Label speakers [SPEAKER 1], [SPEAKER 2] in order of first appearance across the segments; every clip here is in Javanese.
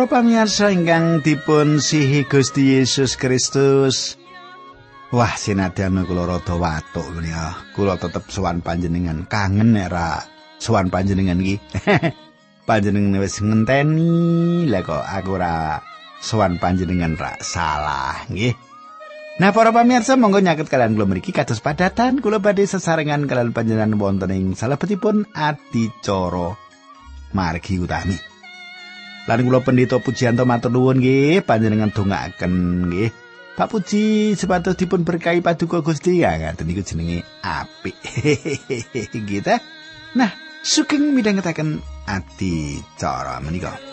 [SPEAKER 1] Para pamirsa ingkang dipun sihi Gusti Yesus Kristus. Wah, sinadyan kula rada watuk menika. Kula tetep sowan panjenengan kangen nek ra sowan panjenengan iki. panjenengan wis ngenteni lah kok aku ra sowan panjenengan ra salah nggih. Nah, para pamirsa monggo nyaket kalian kula mriki kados padatan kula badhe sesarengan kalian panjenengan wonten ing salebetipun adicara margi utami. Lan kula pendeta Pujianto matur nuwun nggih panjenengan dongaaken nggih. Pak Puji sepatus dipun berkahi paduka Gusti ya ngaten niku jenenge apik. gitu. Nah, sugeng midhangetaken ati cara menika.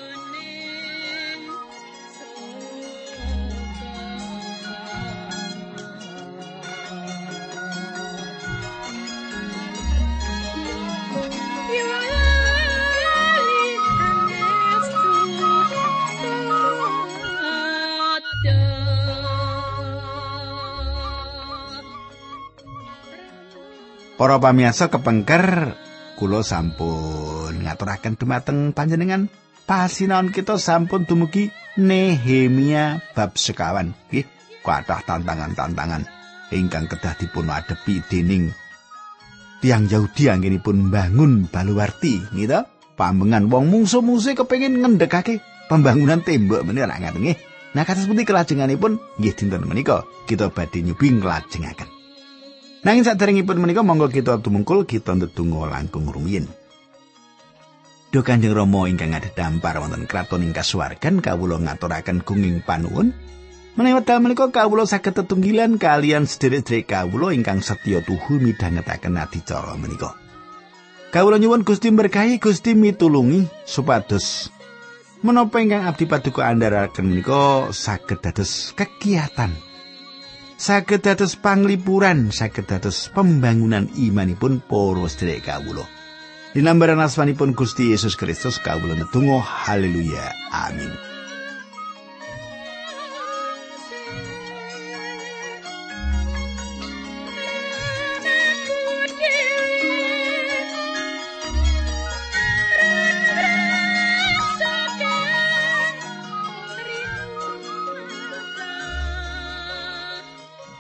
[SPEAKER 1] Para pamirsa kepengker kula sampun ngaturaken dumateng panjenengan. Pasinaon kita sampun dumugi Nehemia bab sekawan. Nggih kathah tantangan-tantangan ingkang kedah dipun adepi dening tiang Yahudi anggenipun bangun baluwarti gitu pambengan wong mungsu-mungsu kepengin ngendhekake pembangunan tembok menika ngaten nggih. Nah kados pundi kelajenganipun? Nggih dinten menika. Kita badhe nyubi nglajengaken Nanging saderengipun menika monggo kita tumungkul kita ndedonga langkung rumiyin. Duh Kanjeng Rama ingkang dampar wonten kraton ing kasuwargan kawula ngaturaken gunging panuwun. Menawi wekdal menika kawula saged tetunggilan kalian sedherek-sedherek kawula ingkang setya tuhu midhangetaken adicara menika. Kawula nyuwun Gusti berkahi Gusti mitulungi supados menapa ingkang abdi paduka andharaken menika saged dados kegiatan saged dados panglipuran saged dados pembangunan imanipun para sedherek kawula. Dinambaran asmanipun Gusti Yesus Kristus kawula netunggal haleluya amin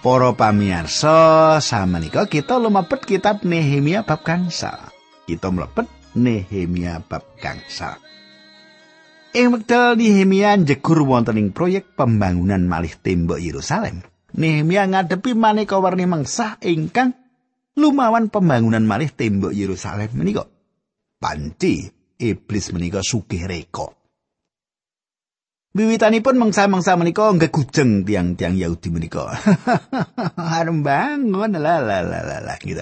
[SPEAKER 1] Para pamirsa, samenika kita lumebet kitab Nehemia bab gangsal. Kita mlebet Nehemia bab gangsal. Ing wekdal Nehemia njegur wonten proyek pembangunan malih tembok Yerusalem. Nehemia ngadepi maneka warni mengsah ingkang lumawan pembangunan malih tembok Yerusalem menika. Panci iblis menika sugih reka. Wiwitanipun mangsa-mangsa menika gegujeng tiang-tiang Yahudi menika. Arep bangun la la la la la gitu.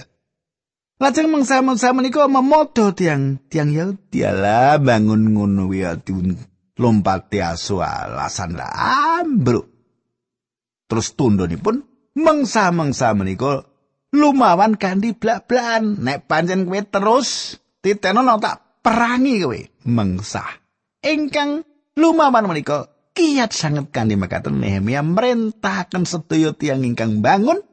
[SPEAKER 1] Lajeng mangsa-mangsa menika memodo tiang tiang Yahudi ala bangun ngono wi lompat asu alasan lah ambruk. Terus tundonipun mangsa-mangsa menika lumawan kanthi blak-blakan nek pancen kowe terus titenono tak perangi kowe mangsa. Ingkang lumawan menika kiat sanget kanthi mekaten Nehemia mrentahaken sedaya tiyang ingkang bangun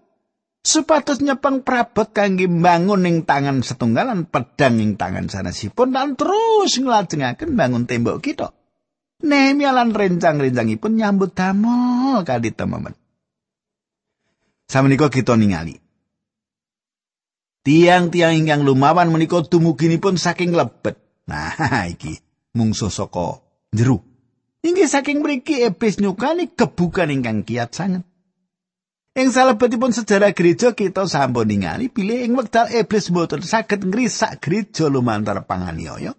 [SPEAKER 1] supados nyepeng prabot kangge bangun ing tangan setunggalan pedang ing tangan sanesipun dan terus nglajengaken bangun tembok kita. Nehemia lan rencang-rencangipun nyambut damel kali teman Samenika kita ningali. Tiang-tiang ingkang lumawan menika dumuginipun saking lebet. Nah, iki mungsuh saka jero. Inggih saking mriki ebis nyukani kebukan ingkang kiat sanget. Ing salebetipun sejarah gereja kita sampun ningali bilih ing wekdal iblis mboten saged ngrisak gereja lumantar panganiaya.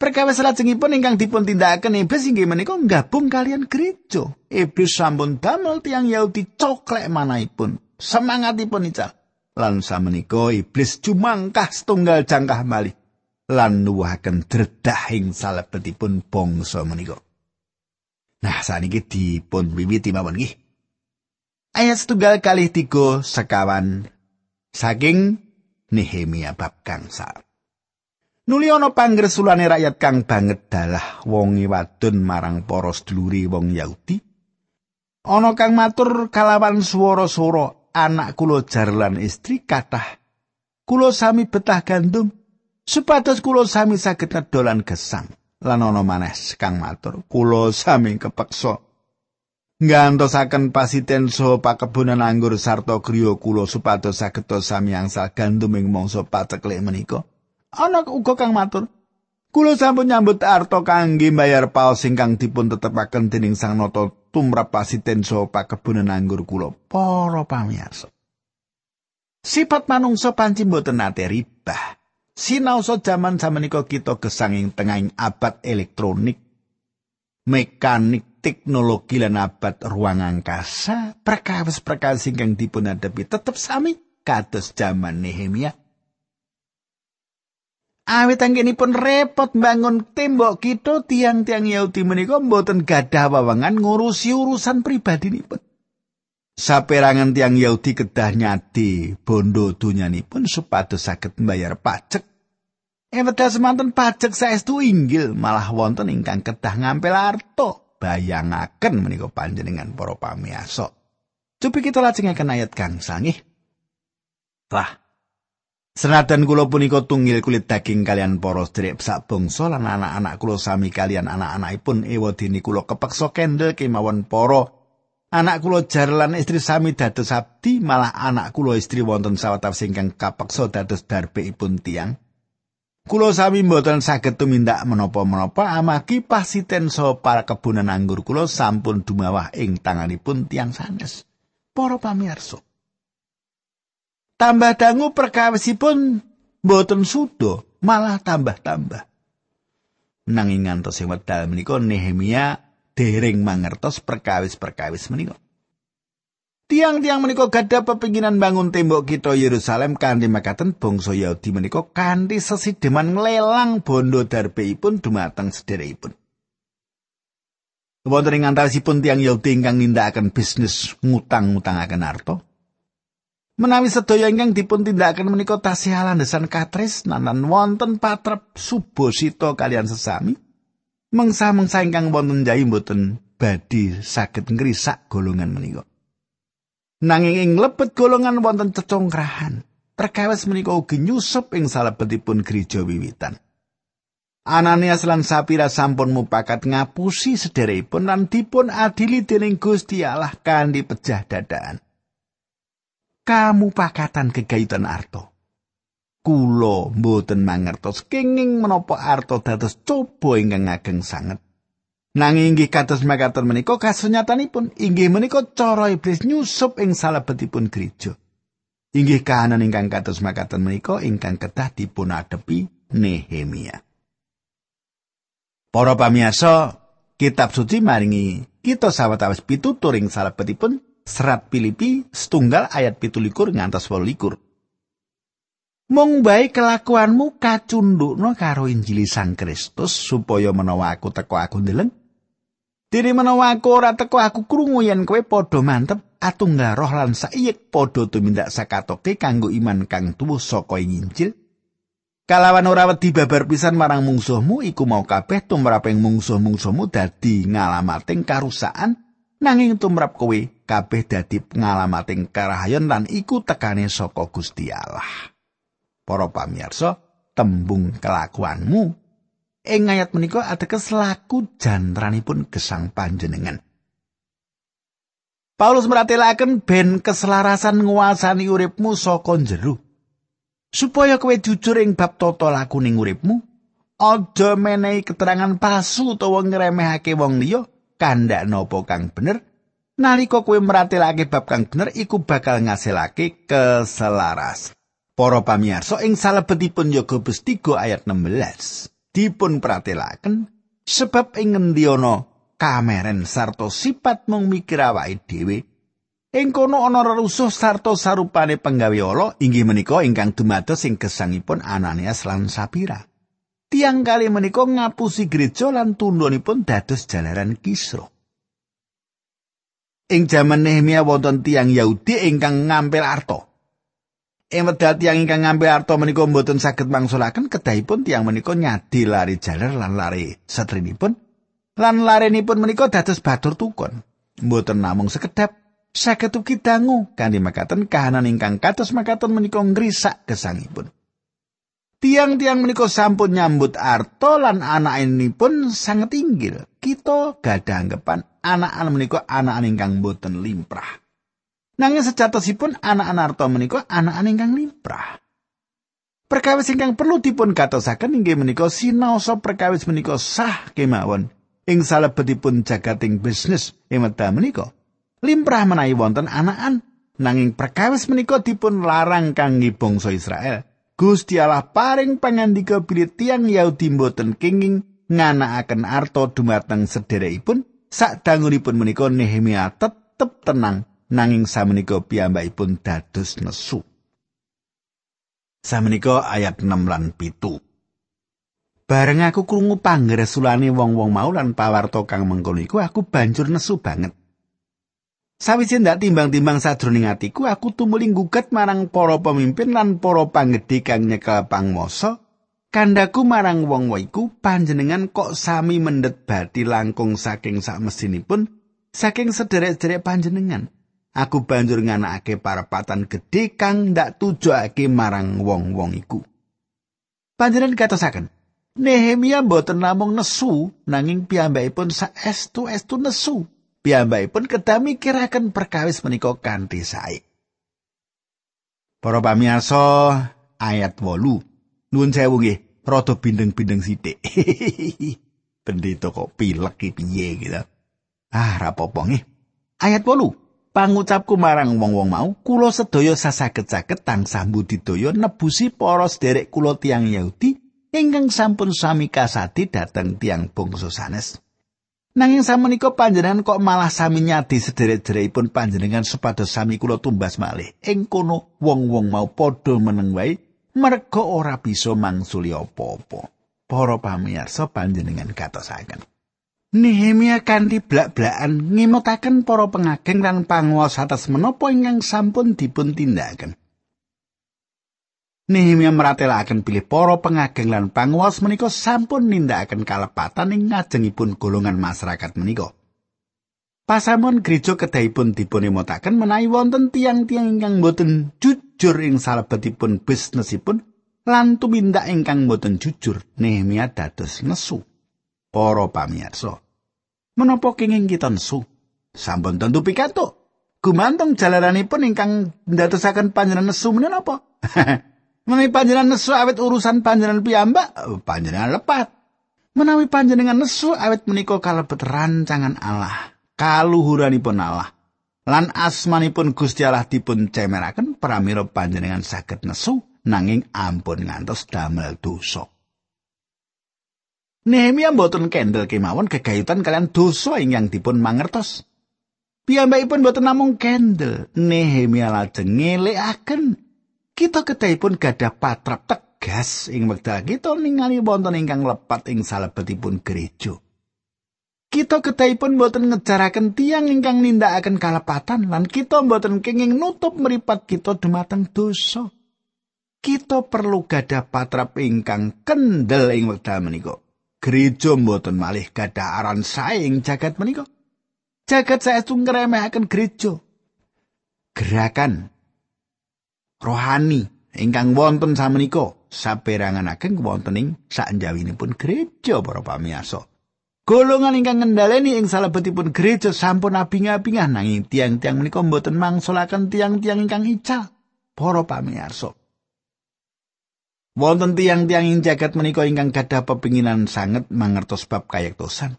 [SPEAKER 1] Perkawis lajengipun ingkang dipun tindakaken iblis inggih menika gabung kalian gereja. Iblis sampun damel tiang Yahudi coklek manahipun. Semangatipun ical. Lan samenika iblis jumangkah setunggal jangkah malih lan nuwuhaken dredah ing salebetipun bangsa menika. Nah, saniki dipun wiwiti mawon nggih. Ayat setunggal kali tiga sekawan saking Nehemia bab kangsa. Nuli ana pangresulane rakyat kang banget dalah wongi wadon marang para seduluri wong Yahudi. Ana kang matur kalawan swara-swara anak kula jarlan istri kathah. Kula sami betah gandum supados kula sami saged ngedolan gesang. Lan ana maneh kang matur. Kula sami kepeksa. Ngantosaken pasiten so pakebunan anggur sarta griya kula supados saged sami angsal gandum ing mangsa paceklek menika. Ana uga kang matur. Kula sampun nyambut arta kangge bayar paos ingkang dipun tetepaken dening sang nata tumrap pasiten so pakebunan anggur kula para pamirsa. Sipat manungsa panci mboten nate ribah. Sinaosa jaman samenika kita gesanging tengahing abad elektronik, mekanik, teknologi lan abad ruang angkasa, perkawis-perkawis ingkang dipun adepi tetep sami kados jaman Nehemia. Awit anggenipun repot bangun tembok kita tiang-tiang Yahudi menika mboten gadah wawangan ngurusi urusan pribadinipun. Saperangan tiang Yahudi kedah nyadi bondo dunyanipun supados saged membayar pajak. Ewedal semanten pajak saestu inggil malah wonten ingkang kedah ngampil arto. Bayangaken menika panjenengan para pamiyasa. Cobi kita lajengaken ayat kang sangih. Wah. Senadan kula punika tunggil kulit daging kalian para sedherek sak bangsa lan anak-anak kula sami kalian anak-anakipun ewadene kula kepeksa kendel kemawon para Anak kula jar lan istri sami dados abdi, malah anak kula istri wonten sawetawis ingkang kapeksa dados darbeipun tiang. Kula sami mboten saged tumindak menapa-menapa amargi pasiten saha para kebunan anggur kula sampun dumawah ing tanganipun tiang sanes. Para pamirsa. Tambah dangu perkawisipun mboten sudo, malah tambah-tambah. Nanging ngantos sing wedal menika Nehemia dereng mangertos perkawis-perkawis menika. Tiang-tiang menika gadah pepinginan bangun tembok kita Yerusalem kanthi makaten bangsa Yahudi menika kanthi sesideman nglelang bondo darbeipun dumateng sederekipun. Wonten ing antawisipun tiang Yahudi ingkang nindakaken bisnis ngutang-ngutangaken arta. Menawi sedaya ingkang dipun tindakaken menika tasih alandesan katris nanan wonten patrep subosita kalian sesami. Mengsa-mengsa ingkang wonten jayi mboten badhe saged ngrisak golongan menika. Nanging ing lebet golongan wonten cecongkrahan. Perkawis menika ugi nyusup ing salebetipun gereja wiwitan. Ananias lan Sapira sampun mupakat ngapusi sederekipun lan dipun adili dening Gusti Allah kanthi pejah dadaan. Kamu pakatan kegayutan arto. Kula mboten mangertos kenging menapa arta dados coba ingkang ageng sanget. Nanging inggih kados mekaten menika kasunyatanipun inggih menika cara iblis nyusup ing salebetipun gereja. Inggih kahanan ingkang kados mekaten menika ingkang kedah dipun adepi Nehemia. Para pamiyasa, kitab suci maringi kita sawetawis pitutur ing salebetipun serat Filipi setunggal ayat 17 ngantos 18. Mung bae kelakuanmu kacundukno karo Injil Sang Kristus supaya menawa aku teko aku ndeleng. Dene menawa aku ora teko aku krungu yen kowe padha mantep atunggal roh lan saiyek padha tumindak sakatoke kanggo iman kang tuwuh saka Injil. Kalawan ora wedi babar pisan marang mungsuhmu iku mau kabeh tumrap ing mungsuh-mungsuhmu dadi ngalamating karusakan nanging tumrap kowe kabeh dadi ngalamating karahayon lan iku tekane saka Gusti Allah. Para pamirsa tembung kelakuanmu. Ing ayat menika ateges laku jantranipun gesang panjenengan. Paulus meratelaken ben keselarasan nguasani uripmu saka jero. Supaya kowe jujur ing bab tata laku ning uripmu aja menehi keterangan palsu utawa ngremehake wong liya kandak napa kang bener nalika kowe meratelake bab kang bener iku bakal ngasilake keselarasan Para pamirsa ing salebetipun Yakobus 3 ayat 16 dipun pratelaken sebab ing ngendi ana kameren sarta sifat mung mikir awake dhewe ing kono ana rerusuh sarta sarupane penggawe Allah inggih menika ingkang dumados ing gesangipun Ananias lan Sapira. Tiang kali menika ngapusi gereja lan tundhonipun dados jalaran kisro. Ing jaman Nehemia wonten tiang Yahudi ingkang ngampil arta. Ing wedal tiyang ingkang ngambil arta menika mboten saged mangsulaken kedahipun tiyang menika nyadi lari jaler lan lari satrinipun lan larenipun menika dados batur tukon. Mboten namung sekedap saged ugi dangu kanthi makaten kahanan ingkang kados makaten menika ngrisak gesangipun. Tiang-tiang menika sampun nyambut arto lan anak ini pun sangat inggil. Kita gadah anggapan anak-anak menika anak ingkang boten limprah. Nanging sejatosipun anak-anak arto menika anak ingkang limprah. Perkawis ingkang perlu dipun katosaken inggih menika sinaosa perkawis menika sah kemawon ing salebetipun jagating bisnis ing medal menika. Limprah menawi wonten anakan nanging perkawis menika dipun larang kangge bangsa Israel. Gusti Allah paring pangandika bilih tiyang Yahudi mboten kenging nganakaken arto dumateng sederekipun sadangunipun menika Nehemia tetep tenang nanging samenika piyambakipun dados nesu. Samenika ayat 6 lan 7. Bareng aku krungu pangresulane wong-wong mau lan pawarta kang mengkono aku banjur nesu banget. Sawise ndak timbang-timbang sadroning atiku, aku tumuling gugat marang para pemimpin lan para panggedhe kang nyekel pangmasa. Kandaku marang wong iku panjenengan kok sami mendet bati langkung saking sak mesinipun saking sederek-sederek panjenengan. Aku banjur nganakake parapatan gedhe kang ndak tujuake marang wong-wong iku. Panjenengan katosaken, Nehemia boten namung nesu nanging piyambakipun saestu-estu nesu. piyambakipun kedah mikiraken perkawis menika kanthi sae. Para pamirsa, ayat 8. Nuwun sewu nggih, rada bindeng-bindeng sithik. Pendeta kok pilek iki piye gitu. Ah, rapopo nggih. Ayat 8. Pangucapku marang wong-wong mau, kula sedaya sasaget-saget tansah budidaya nebusi para sederek kula tiang Yahudi ingkang sampun sami kasadi dhateng tiang bangsa sanes. Nanging samenika panjenengan kok malah sami nyadi sederek-sederekipun panjenengan supados sami kula tumbas malih. Ing kono wong-wong mau padha meneng wae merga ora bisa mangsuli apa-apa. Para pamirsa panjenengan katosaken. Nehemia kanthi blak-blakan ngimutaken para pengageng lan panguwasa atas menapa ingkang sampun dipun tindakaken. Nehemia meratelaken pilih para pengageng lan panguwas menika sampun nindakaken kalepatan ing ngajengipun golongan masyarakat menika. Pasamun gereja kedahipun dipun emotaken menawi wonten tiang-tiang ingkang boten jujur ing salebetipun bisnesipun lan tumindak ingkang boten jujur Nehemia dados nesu. Para pamirsa, menapa kenging kita nesu? Sampun tentu pikantuk. Gumantung jalaranipun ingkang ndadosaken panjenengan nesu menapa? Menawi panjenengan nesu awet urusan panjenengan piyambak, panjenengan lepat. Menawi panjenengan nesu awet menika kalebet rancangan Allah, kaluhuranipun Allah. Lan asmanipun Gusti Allah dipun cemeraken pramila panjenengan saged nesu nanging ampun ngantos damel dosa. Nehemia mboten kendel kemawon gegayutan kalian dosa ingkang dipun mangertos. Piyambakipun mboten namung kendel, Nehemia lajeng ngelekaken kita kedahipun gadah patrap tegas ing wekdal kita ningali wonten ingkang lepat ing salebetipun gereja. Kita kedahipun boten ngejaraken tiang ingkang nindakaken kalepatan lan kita boten kenging nutup meripat kita dumateng dosa. Kita perlu gadah patrap ingkang kendel ing wekdal menika. Gereja boten malih gadah aran sae ing jagat menika. Jagat saestu ngremehaken gereja. Gerakan rohani ingkang wonten samenika saperangan ageng wonten ing saenjawinipun gereja para pamirsa. Golongan ingkang ngendhaleni ing salebetipun gereja sampun abing-abingah nanging tiang-tiang menika mboten mangsulaken tiang-tiang ingkang ical para pamirsa. Wonten tiang-tiang ing jagat menika ingkang gadah pepinginan sanget mangertos bab kayektosan.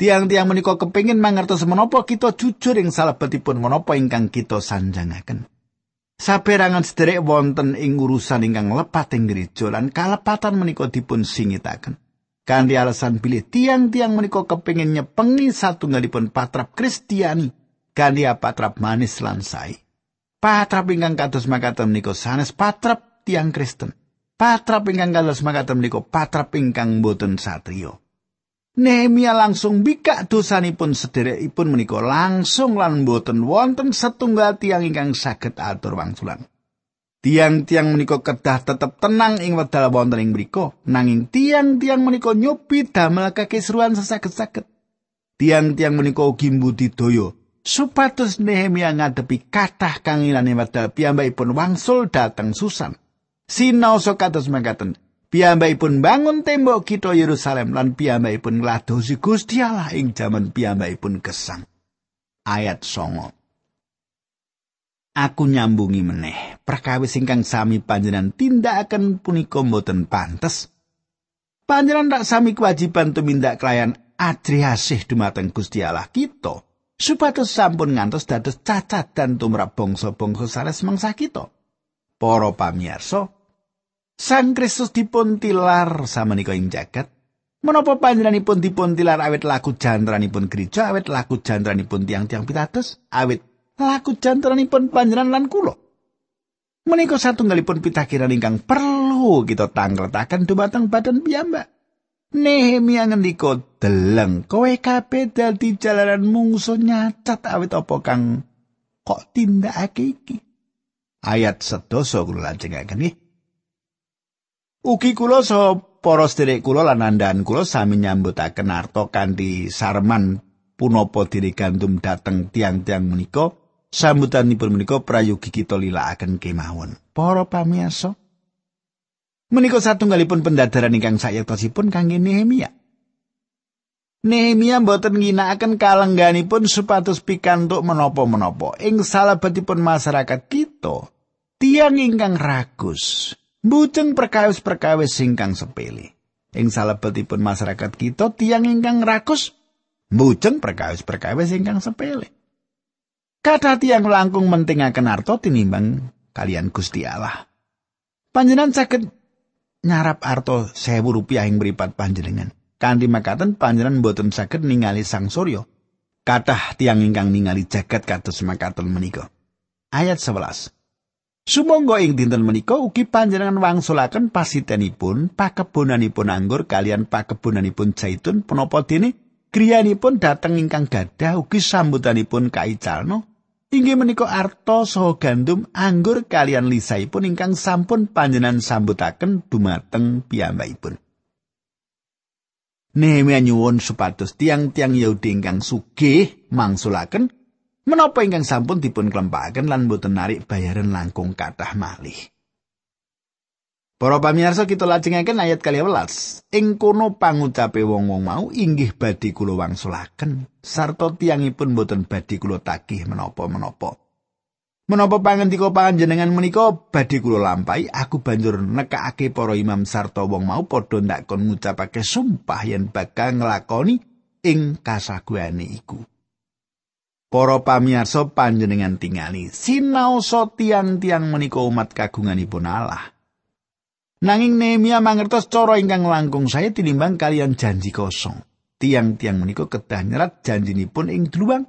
[SPEAKER 1] Tiang-tiang menika kepingin mangertos menapa kita jujur ing salebetipun menapa ingkang kita sanjangaken. Saperangan sederek wonten ing urusan ingkang lepat ing gereja lan kalepatan menika dipun singitaken. Kanthi alasan pilih tiang-tiang menika kepingin nyepengi satunggalipun patrap Kristiani kanthi patrap manis lan sae. Patrap ingkang kados makaten menika sanes patrap tiang Kristen. Patrap ingkang kados makaten menika patrap ingkang boten satriya. Nehemia langsung bikak dosanipun sederekipun menika langsung lan boten wonten setunggal tiang ingkang saged atur wangsulan. Tiang-tiang menika kedah tetep tenang ing wedal wonten ing mriku, nanging tiang-tiang menika nyobi damel kekisruan sesaged-saged. Tiang-tiang menika ugi mbudidaya supados Nehemia ngadepi kathah kangilane wedal piyambakipun wangsul dateng Susan. Sinaosa kados mangkaten. Piyambakipun bangun tembok kita Yerusalem lan piyambakipun ngladosi Gusti Allah ing jaman piyambakipun gesang. Ayat songo. Aku nyambungi meneh, perkawis ingkang sami panjenengan tindakaken punika mboten pantes. Panjenengan tak sami kewajiban tumindak kelayan adriasih dumateng Gusti Allah kita, supados sampun ngantos dados cacat dan tumrap bangsa-bangsa sanes mangsa kita. Para pamirsa, Sang Kristus dipun tilar samenika ing jagat. Menapa panjenenganipun dipun tilar awit laku jantranipun gereja, awit laku jantranipun tiang-tiang pitados, awit laku jantranipun panjenengan lan kula. Menika satunggalipun pitakiran ingkang perlu kita tangletaken dumateng badan piyambak. Nehemia ngendika deleng kowe kabeh dadi jalaran mungsu nyacat awit apa kang kok tindakake iki. Ayat sedoso kula lajengaken nggih. Ugi kula saha para sedherek kula lan andhan kula sami nyambutaken arta kanthi sarman punapa diri gandum dateng tiang-tiang menika sambutanipun menika prayogi kita lilakaken kemawon. Para pamirsa, menika satunggalipun pendadaran ingkang sayektosipun kangge Nehemia. Nehemia mboten ngginakaken kalengganipun supados pikantuk menapa-menapa ing salebetipun masyarakat kita. Tiang ingkang ragus, Mbujeng perkawis-perkawis singkang sepele. Ing salebetipun masyarakat kita tiang ingkang rakus mbujeng perkawis-perkawis ingkang sepele. Kata tiang langkung mentingaken arto tinimbang kalian Gusti Allah. Panjenengan saged nyarap arto sewu rupiah ing mripat panjenengan. Kanthi makaten panjenengan boten saged ningali sang surya. Kathah tiang ingkang ningali jagat kados makaten menika. Ayat 11. Sumangga ing dinten menika ugi panjenengan wangsulaken pasitenipun pakebonanipun anggur kalian pakebonanipun zaitun punapa dene griyanipun dhateng ingkang gadah ugi sambutanipun kaicalno inggih menika arta saha gandum anggur kalian lisaipun ingkang sampun panjenengan sambutaken dumateng piyambakipun. Nehemia nyuwun supados tiang-tiang Yahudi ingkang sugih mangsulaken Menapa ingkang sampun dipun klempakaken lan boten narik bayaran langkung kathah malih. Para pamirsa kita lajengaken ayat 12. Ing kono pangucape wong-wong mau inggih badhe kula wangsulaken sarta tiyangipun boten badhe kula tagih menapa-menapa. Menapa pangandika panjenengan menika badhe kula lampahi, aku banjur nekakake para imam sarta wong mau padha ndak kon ngucapake sumpah yen bakal nglakoni ing kasaguane iku. Para pamirsa panjenengan tingali sinaosa tiang-tiang menika umat kagunganipun Allah. Nanging Nehemia mangertos cara ingkang langkung saya tinimbang kalian janji kosong. Tiang-tiang menika kedah nyerat janjinipun ing dluwang.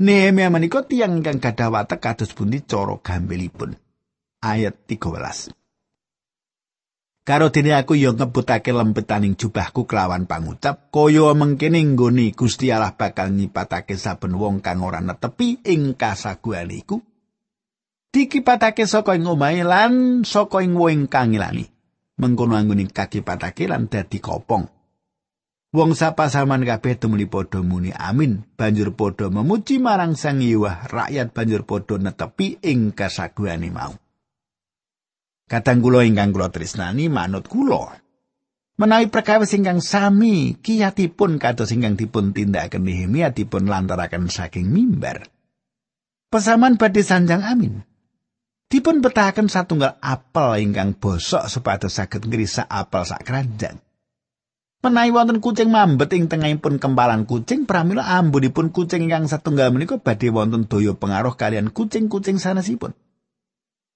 [SPEAKER 1] Nehemia menika tiang ingkang gadah watek kados pundi cara gambelipun. Ayat 13. Karo dene aku yo ngebutake lempetaning jubahku kelawan pangucap, kaya mengkene nggone Gusti Allah bakal nyipatake saben wong kang ora netepi ing kasaguan iku. Dikipatake saka ing omahe lan saka ing wong kang ngilani. Mengkono anggone kakipatake lan dadi kopong. Wong sapa kabeh temuli padha muni amin, banjur padha memuji marang Sang Hyang rakyat banjur padha netepi ing kasaguane mau. Kadang kula ingkang kula tresnani manut kula. Menawi perkawis ingkang sami kiyatipun kados ingkang dipun tindakaken Nehemia dipun lantaraken saking mimbar. Pesaman badhe sanjang amin. Dipun betahaken satunggal apel ingkang bosok supados saged ngrisak apel sak keranjang. Menawi wonten kucing mambet ing tengahipun kempalan kucing, pramila ambunipun kucing ingkang satunggal menika badhe wonten daya pengaruh kalian kucing-kucing sanesipun.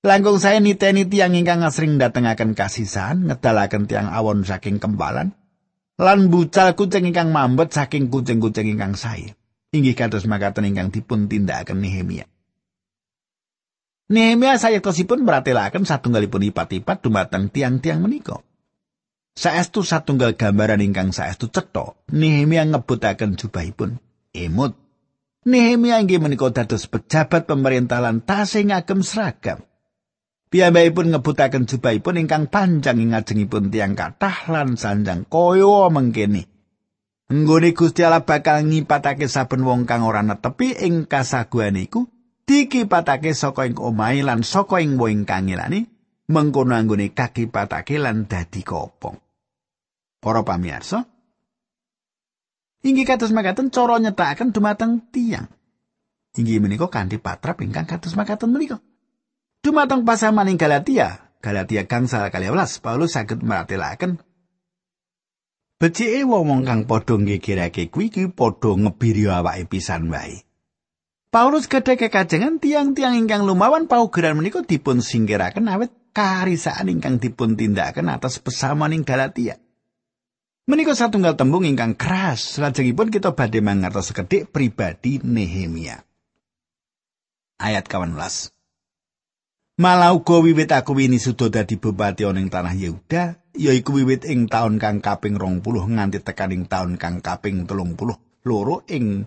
[SPEAKER 1] Langkung saya niteni tiang ingkang asring datengaken kasisan, ngedalaken tiang awon saking kempalan, lan bucal kucing ingkang mambet saking kucing-kucing ingkang sae. Inggih kados makaten ingkang dipun tindakaken Nehemia. Nehemia sayekosipun meratelaken satunggalipun ipat-ipat dumateng tiang-tiang menika. Saestu satunggal gambaran ingkang saestu cetha, Nehemia ngebutaken jubahipun. Emut. Nehemia inggih menika dados pejabat pemerintahan tasih ngagem seragam. Piyambakipun ngebutaken jubahipun ingkang panjang ing ngajengipun tiang kathah lan sanjang kaya mengkene. Nggone Gusti Allah bakal ngipatake saben wong kang ora netepi ing kasaguan iku dikipatake saka ing omahe lan saka ing wong kang ngilani mengkono anggone kakipatake lan dadi kopong. Para pamirsa, inggih kados makaten cara nyetakaken dumateng tiang. Inggih menika kanthi patrap ingkang kados makaten menika. Dumateng pasamaning Galatia, Galatia gangsal 12, Paulus saged maratelaken Becike wong kang padha ngegirake kuwi iki padha ngebiri awake pisan wae. Paulus gedhe kekajengan tiang-tiang ingkang lumawan paugeran menika dipun singkiraken awet karisaan ingkang dipun tindakaken atas pesamaning Galatia. Menika satunggal tembung ingkang keras, lajengipun kita badhe mangertos sekedhik pribadi Nehemia. Ayat 18. Malah uga wiwit aku wini sudo dadi bupati ning tanah Yehuda, yaiku wiwit ing taun kang kaping 20 nganti tekaning taun kang kaping 30 loro ing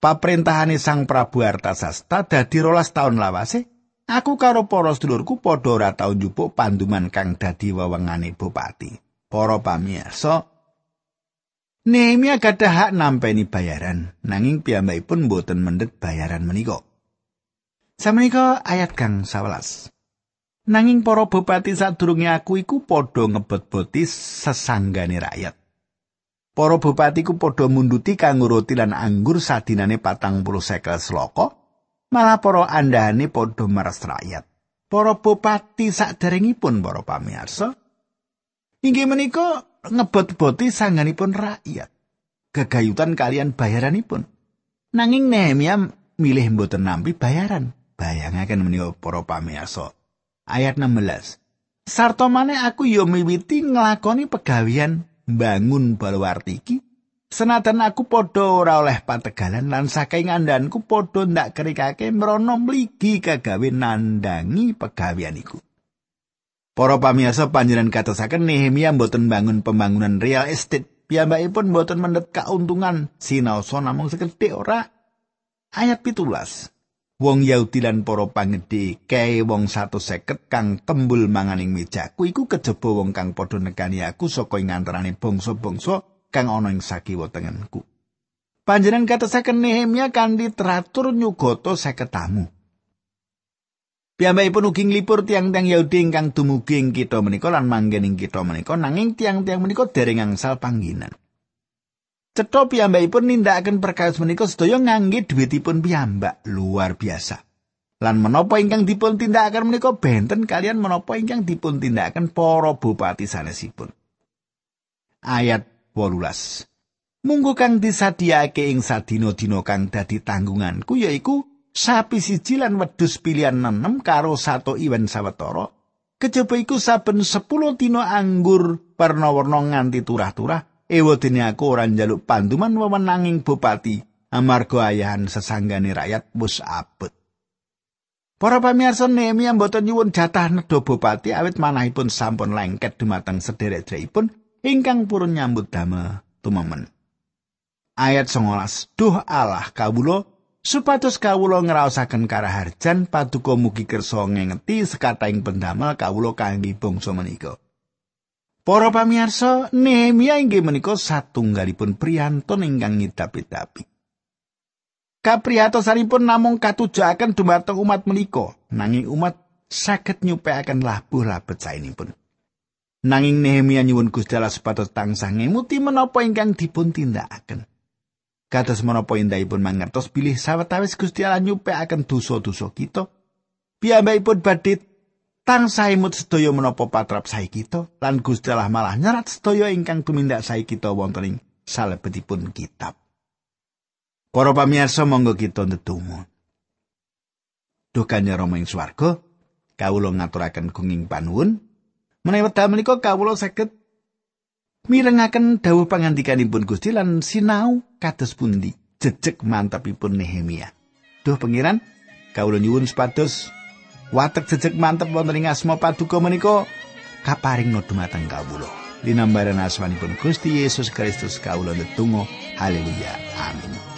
[SPEAKER 1] paprentahane Sang Prabu Artasasta dadi rolas taun lawase, aku karo para sedulurku padha ora tau njupuk panduman kang dadi wewengane bupati. Para pamirsa, Nehemia gadah hak nampeni bayaran, nanging piyambakipun boten mendhet bayaran menika. Samenika ayat kang 11. Nanging para bupati sadurunge aku iku padha ngebot-boti sesanggane rakyat. Para bupati ku padha munduti kanggo roti lan anggur sadinane patang puluh sekel seloko, malah para andhane padha meres rakyat. Para bupati saderengipun para pamirsa inggih menika ngebot-boti sangganipun rakyat. Gegayutan kalian bayaranipun. Nanging Nehemia milih mboten nampi bayaran. Bayangaken menika para pamirsa. Ayat 16. Sarta maneh aku ya miwiti nglakoni pegawian bangun baluwarti iki. Senajan aku padha ora oleh pategalan lan saking ngandhanku padha ndak kerikake mrono mligi kagawe nandangi pegawian iku. Para pamirsa panjenengan katosaken Nehemia mboten bangun pembangunan real estate. Piyambakipun mboten mendhet kauntungan sinaosa namung sekedhik ora. Ayat pitulas. Wong Yahudi lan para pangedhe kae wong 150 kang tembul manganing mejaku iku kejaba wong kang padha negani aku saka ing antarané bangsa-bangsa kang ana ing sakiwa tengenku. Panjenengan katasaken Nehemia kanthi teratur nyugata 50 tamu. Piyambakipun ugi nglipur tiang-tiang Yahudi ingkang dumugi ing kita menika lan manggen ing kita menika nanging tiang-tiang menika dereng angsal pangginan. Cetha piyambakipun nindakaken perkawis menika sedaya ngangge dhuwitipun piyambak luar biasa. Lan menapa ingkang dipun tindakaken menika benten kalian menapa ingkang dipun tindakaken para bupati sanesipun. Ayat 18. Munggu kang disadiake ing sadina-dina kang dadi tanggunganku yaiku sapi siji lan wedhus pilihan nenem karo sato iwen sawetara. Kejaba iku saben 10 dina anggur warna-warna nganti turah-turah ewadene aku ora njaluk panduman wewenanging bupati amarga ayahan sesanggane rakyat wis abot. Para pamirsa Nehemia mboten nyuwun jatah nedha bupati awit manahipun sampun lengket dumateng sederek-sederekipun ingkang purun nyambut damel tumemen. Ayat 19 Duh Allah kawula supados kawula ngraosaken karaharjan paduka mugi kersa ngengeti sekataing pendamel kawula kangge bangsa menika. Para pamirsa, Nehemia inggih menika satunggalipun priyantun ingkang ngidapi-dapi. Kapriyatosanipun namung katujuaken dumateng umat menika, nanging umat saged nyupekaken labuh labet saenipun. Nanging Nehemia nyuwun Gusti Allah supados tansah ngemuti menapa ingkang dipun tindakaken. Kados menapa indahipun mangertos bilih sawetawis Gusti Allah nyupekaken dosa-dosa kita, piyambakipun badhe tansah imut sedaya menapa patrap sae kita lan Gusti Allah malah nyerat sedaya ingkang tumindak sae kita wonten ing salebetipun kitab. Para pamirsa monggo kita ndedonga. Duh kanya Rama ing swarga, kawula ngaturaken gunging panuwun menawi wekdal menika kawula saged mirengaken dawuh pangandikanipun Gusti lan sinau kados pundi jejeg mantepipun Nehemia. Duh pangeran, kawula nyuwun supados watek jejeg mantep wonten ing asma paduka menika kaparing dumateng kawula. Dinambaran asmanipun Gusti Yesus Kristus kawula netunggal. Haleluya. Amin.